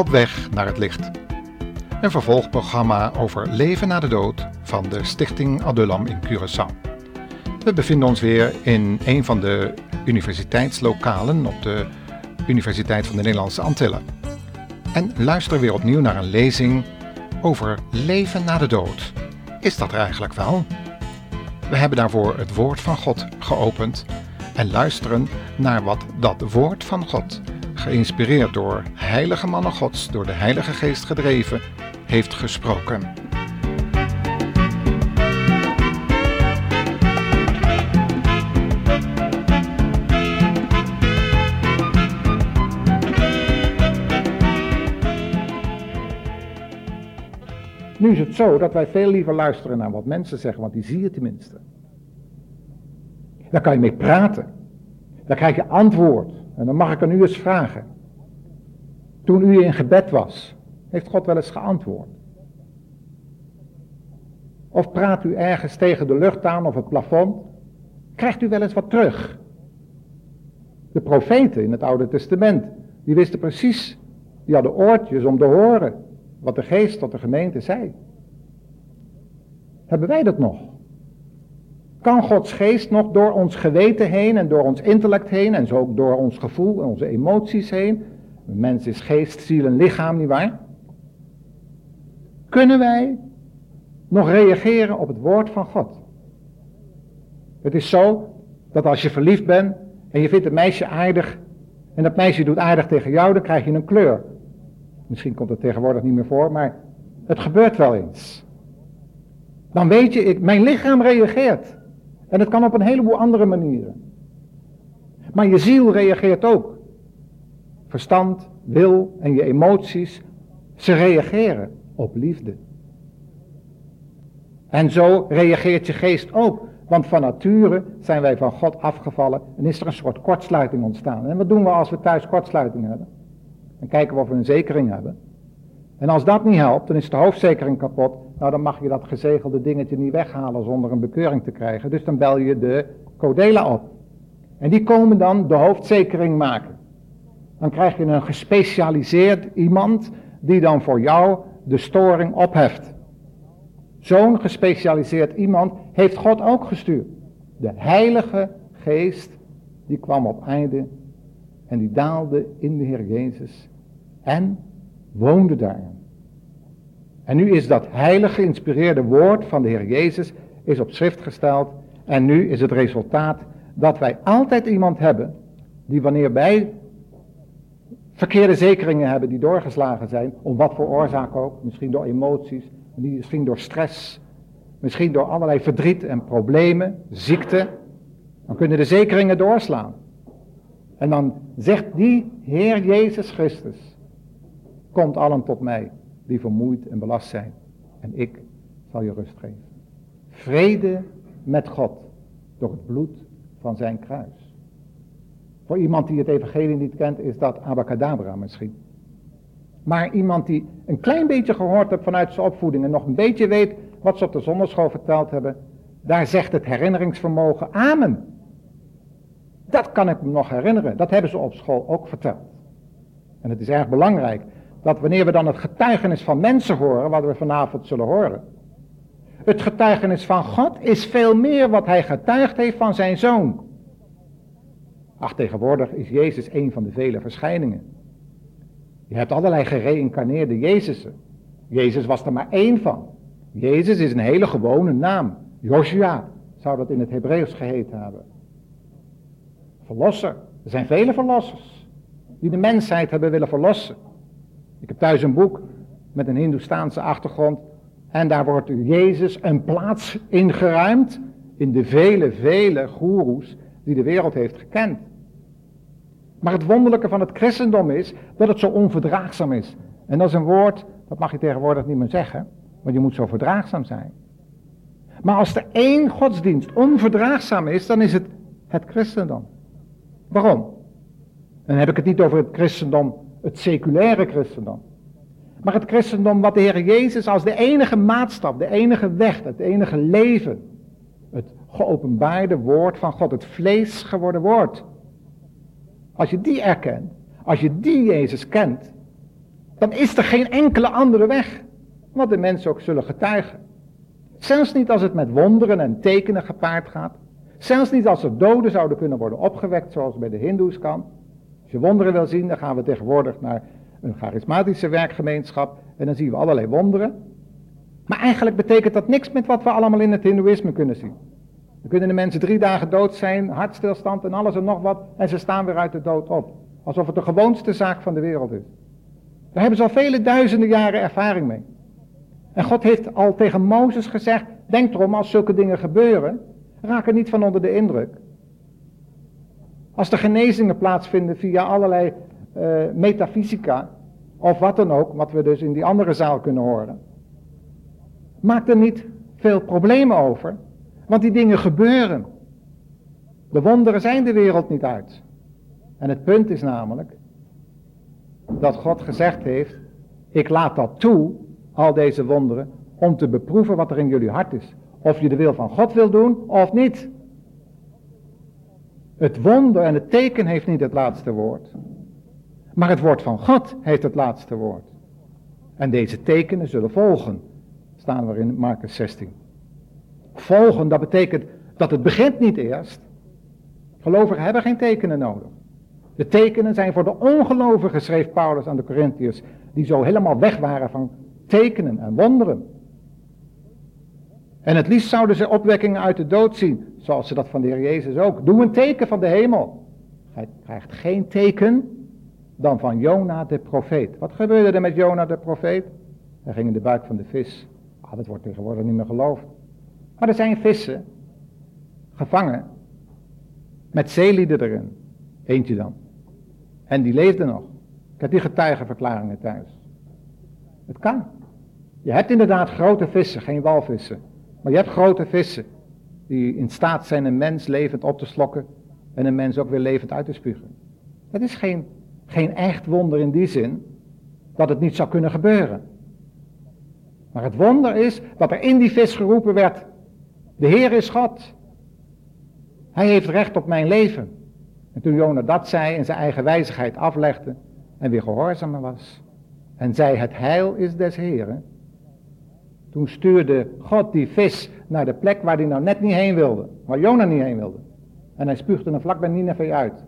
Op weg naar het licht. Een vervolgprogramma over leven na de dood van de Stichting Adulam in Curaçao. We bevinden ons weer in een van de universiteitslokalen op de Universiteit van de Nederlandse Antillen. En luisteren weer opnieuw naar een lezing over leven na de dood. Is dat er eigenlijk wel? We hebben daarvoor het woord van God geopend en luisteren naar wat dat woord van God, geïnspireerd door heilige mannen Gods, door de Heilige Geest gedreven, heeft gesproken. Nu is het zo dat wij veel liever luisteren naar wat mensen zeggen, want die zie je tenminste. Daar kan je mee praten. Dan krijg je antwoord. En dan mag ik aan u eens vragen. Toen u in gebed was, heeft God wel eens geantwoord? Of praat u ergens tegen de lucht aan of het plafond? Krijgt u wel eens wat terug? De profeten in het Oude Testament, die wisten precies, die hadden oortjes om te horen wat de geest tot de gemeente zei. Hebben wij dat nog? Kan Gods geest nog door ons geweten heen en door ons intellect heen en zo ook door ons gevoel en onze emoties heen? Een mens is geest, ziel en lichaam, nietwaar? Kunnen wij nog reageren op het woord van God? Het is zo dat als je verliefd bent en je vindt een meisje aardig en dat meisje doet aardig tegen jou, dan krijg je een kleur. Misschien komt het tegenwoordig niet meer voor, maar het gebeurt wel eens. Dan weet je, ik, mijn lichaam reageert. En het kan op een heleboel andere manieren. Maar je ziel reageert ook. Verstand, wil en je emoties, ze reageren op liefde. En zo reageert je geest ook. Want van nature zijn wij van God afgevallen en is er een soort kortsluiting ontstaan. En wat doen we als we thuis kortsluiting hebben? Dan kijken we of we een zekering hebben. En als dat niet helpt, dan is de hoofdzekering kapot. Nou, dan mag je dat gezegelde dingetje niet weghalen zonder een bekeuring te krijgen. Dus dan bel je de codela op. En die komen dan de hoofdzekering maken. Dan krijg je een gespecialiseerd iemand die dan voor jou de storing opheft. Zo'n gespecialiseerd iemand heeft God ook gestuurd. De Heilige Geest, die kwam op einde en die daalde in de Heer Jezus en woonde daarin. En nu is dat heilige geïnspireerde woord van de Heer Jezus is op schrift gesteld. En nu is het resultaat dat wij altijd iemand hebben die wanneer wij verkeerde zekeringen hebben die doorgeslagen zijn, om wat voor oorzaak ook, misschien door emoties, misschien door stress, misschien door allerlei verdriet en problemen, ziekte, dan kunnen de zekeringen doorslaan. En dan zegt die Heer Jezus Christus, komt allen tot mij die vermoeid en belast zijn en ik zal je rust geven. Vrede met God door het bloed van zijn kruis. Voor iemand die het evangelie niet kent is dat abacadabra misschien. Maar iemand die een klein beetje gehoord heeft vanuit zijn opvoeding en nog een beetje weet wat ze op de zonderschool verteld hebben, daar zegt het herinneringsvermogen amen. Dat kan ik me nog herinneren. Dat hebben ze op school ook verteld. En het is erg belangrijk dat wanneer we dan het getuigenis van mensen horen, wat we vanavond zullen horen. Het getuigenis van God is veel meer wat hij getuigd heeft van zijn zoon. Ach, tegenwoordig is Jezus een van de vele verschijningen. Je hebt allerlei gereïncarneerde Jezusen. Jezus was er maar één van. Jezus is een hele gewone naam. Joshua zou dat in het Hebreeuws geheten hebben. Verlosser. Er zijn vele verlossers die de mensheid hebben willen verlossen. Ik heb thuis een boek met een Hindoestaanse achtergrond. En daar wordt Jezus een plaats ingeruimd in de vele, vele goeroes die de wereld heeft gekend. Maar het wonderlijke van het christendom is dat het zo onverdraagzaam is. En dat is een woord, dat mag je tegenwoordig niet meer zeggen, want je moet zo verdraagzaam zijn. Maar als er één godsdienst onverdraagzaam is, dan is het het christendom. Waarom? Dan heb ik het niet over het christendom, het seculaire christendom. Maar het christendom wat de Heer Jezus als de enige maatstaf, de enige weg, het enige leven, het geopenbaarde woord van God, het vlees geworden woord. Als je die erkent, als je die Jezus kent, dan is er geen enkele andere weg. Wat de mensen ook zullen getuigen. Zelfs niet als het met wonderen en tekenen gepaard gaat. Zelfs niet als er doden zouden kunnen worden opgewekt, zoals bij de Hindoes kan. Als je wonderen wil zien, dan gaan we tegenwoordig naar een charismatische werkgemeenschap en dan zien we allerlei wonderen. Maar eigenlijk betekent dat niks met wat we allemaal in het Hindoeïsme kunnen zien. Dan kunnen de mensen drie dagen dood zijn, hartstilstand en alles en nog wat, en ze staan weer uit de dood op. Alsof het de gewoonste zaak van de wereld is. Daar hebben ze al vele duizenden jaren ervaring mee. En God heeft al tegen Mozes gezegd, denk erom als zulke dingen gebeuren, raak er niet van onder de indruk. Als er genezingen plaatsvinden via allerlei uh, metafysica, of wat dan ook, wat we dus in die andere zaal kunnen horen. Maak er niet veel problemen over, want die dingen gebeuren. De wonderen zijn de wereld niet uit. En het punt is namelijk dat God gezegd heeft, ik laat dat toe, al deze wonderen, om te beproeven wat er in jullie hart is. Of je de wil van God wil doen of niet. Het wonder en het teken heeft niet het laatste woord. Maar het woord van God heeft het laatste woord. En deze tekenen zullen volgen. Staan we in Marcus 16. Volgen, dat betekent dat het begint niet eerst. Gelovigen hebben geen tekenen nodig. De tekenen zijn voor de ongelovigen, schreef Paulus aan de Corinthiërs, die zo helemaal weg waren van tekenen en wonderen. En het liefst zouden ze opwekkingen uit de dood zien, zoals ze dat van de Heer Jezus ook. Doe een teken van de hemel. Hij krijgt geen teken dan van Jona de profeet. Wat gebeurde er met Jona de profeet? Hij ging in de buik van de vis. Ah, dat wordt tegenwoordig niet meer geloofd. Maar er zijn vissen, gevangen, met zeelieden erin. Eentje dan. En die leefde nog. Ik heb die getuigenverklaringen thuis. Het kan. Je hebt inderdaad grote vissen, geen walvissen. Maar je hebt grote vissen die in staat zijn een mens levend op te slokken en een mens ook weer levend uit te spugen. Het is geen geen echt wonder in die zin dat het niet zou kunnen gebeuren. Maar het wonder is dat er in die vis geroepen werd, de Heer is God. Hij heeft recht op mijn leven. En toen Jona dat zei en zijn eigen wijzigheid aflegde en weer gehoorzamer was en zei het heil is des Heeren, toen stuurde God die vis naar de plek waar hij nou net niet heen wilde, waar Jona niet heen wilde. En hij spuugde hem vlak bij Nineveh uit.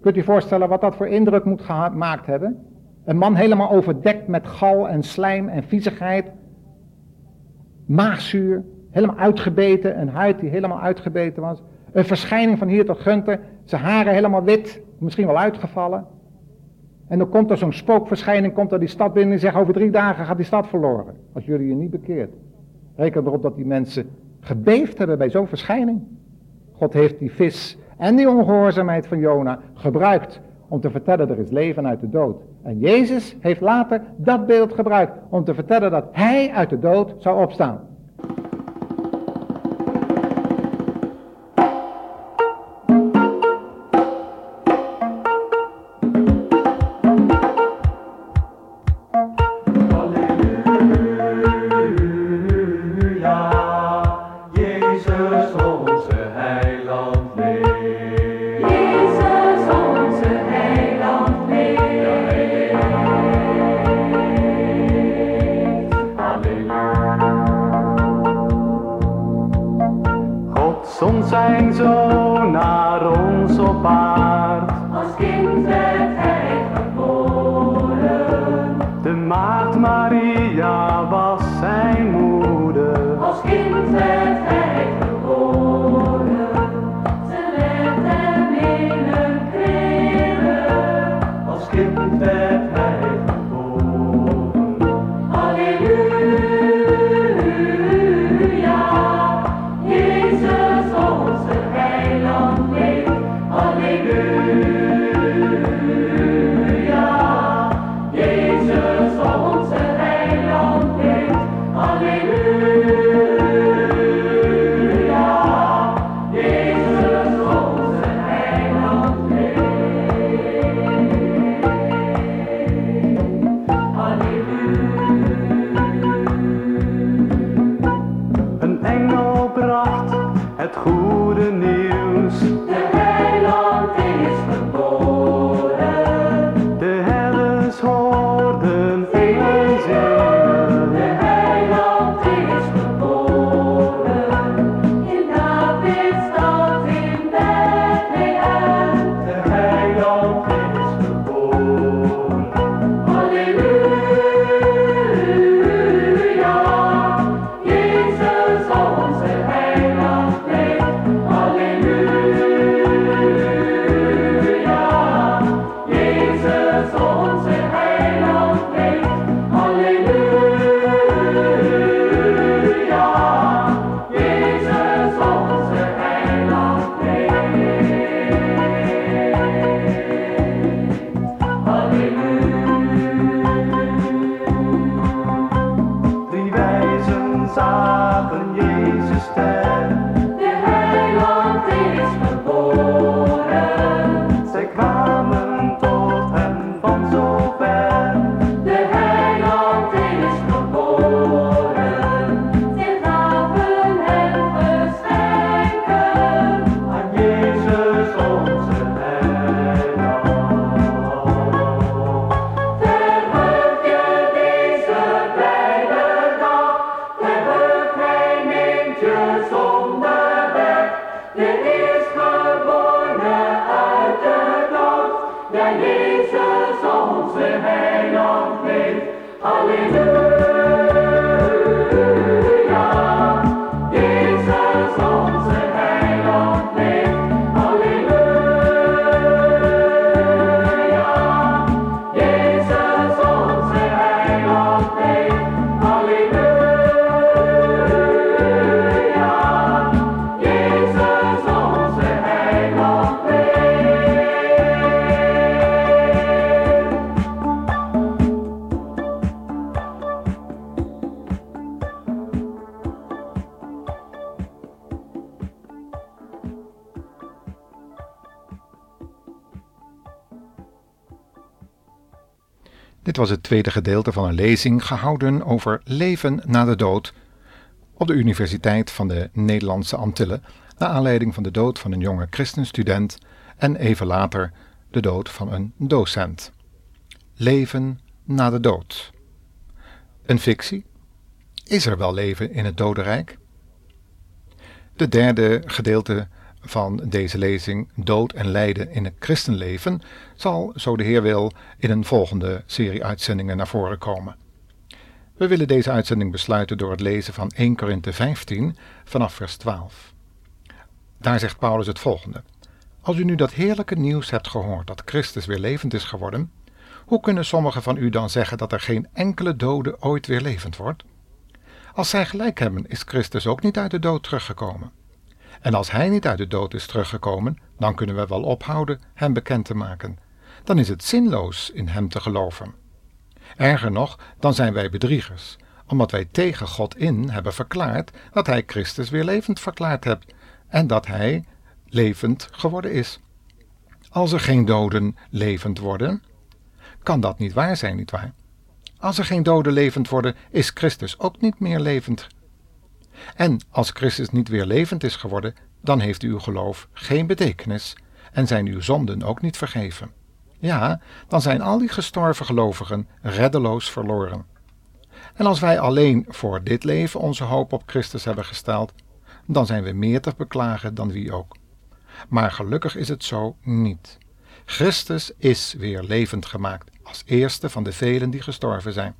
Kunt u voorstellen wat dat voor indruk moet gemaakt hebben? Een man helemaal overdekt met gal en slijm en viezigheid. Maagzuur, helemaal uitgebeten, een huid die helemaal uitgebeten was. Een verschijning van hier tot Gunter, zijn haren helemaal wit, misschien wel uitgevallen. En dan komt er zo'n spookverschijning, komt er die stad binnen en zegt over drie dagen gaat die stad verloren. Als jullie je niet bekeert. Reken erop dat die mensen gebeefd hebben bij zo'n verschijning. God heeft die vis en die ongehoorzaamheid van Jona gebruikt om te vertellen er is leven uit de dood. En Jezus heeft later dat beeld gebruikt om te vertellen dat hij uit de dood zou opstaan. Thank you. De Dit was het tweede gedeelte van een lezing gehouden over leven na de dood op de Universiteit van de Nederlandse Antillen, naar aanleiding van de dood van een jonge christenstudent en even later de dood van een docent. Leven na de dood. Een fictie? Is er wel leven in het dodenrijk? De derde gedeelte van deze lezing, Dood en Lijden in het christenleven, zal, zo de Heer wil, in een volgende serie uitzendingen naar voren komen. We willen deze uitzending besluiten door het lezen van 1 Korinthe 15 vanaf vers 12. Daar zegt Paulus het volgende. Als u nu dat heerlijke nieuws hebt gehoord dat Christus weer levend is geworden, hoe kunnen sommigen van u dan zeggen dat er geen enkele dode ooit weer levend wordt? Als zij gelijk hebben, is Christus ook niet uit de dood teruggekomen. En als hij niet uit de dood is teruggekomen, dan kunnen we wel ophouden hem bekend te maken. Dan is het zinloos in hem te geloven. Erger nog, dan zijn wij bedriegers, omdat wij tegen God in hebben verklaard dat hij Christus weer levend verklaard hebt en dat hij levend geworden is. Als er geen doden levend worden, kan dat niet waar zijn, nietwaar? Als er geen doden levend worden, is Christus ook niet meer levend. En als Christus niet weer levend is geworden, dan heeft uw geloof geen betekenis en zijn uw zonden ook niet vergeven. Ja, dan zijn al die gestorven gelovigen reddeloos verloren. En als wij alleen voor dit leven onze hoop op Christus hebben gesteld, dan zijn we meer te beklagen dan wie ook. Maar gelukkig is het zo niet. Christus is weer levend gemaakt, als eerste van de velen die gestorven zijn.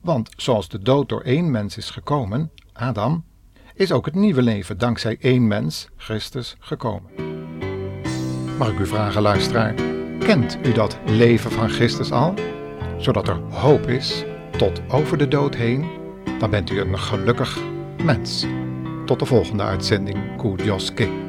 Want zoals de dood door één mens is gekomen, Adam, is ook het nieuwe leven dankzij één mens, Christus, gekomen. Mag ik u vragen, luisteraar, kent u dat leven van Christus al? Zodat er hoop is tot over de dood heen? Dan bent u een gelukkig mens. Tot de volgende uitzending Koer Joske.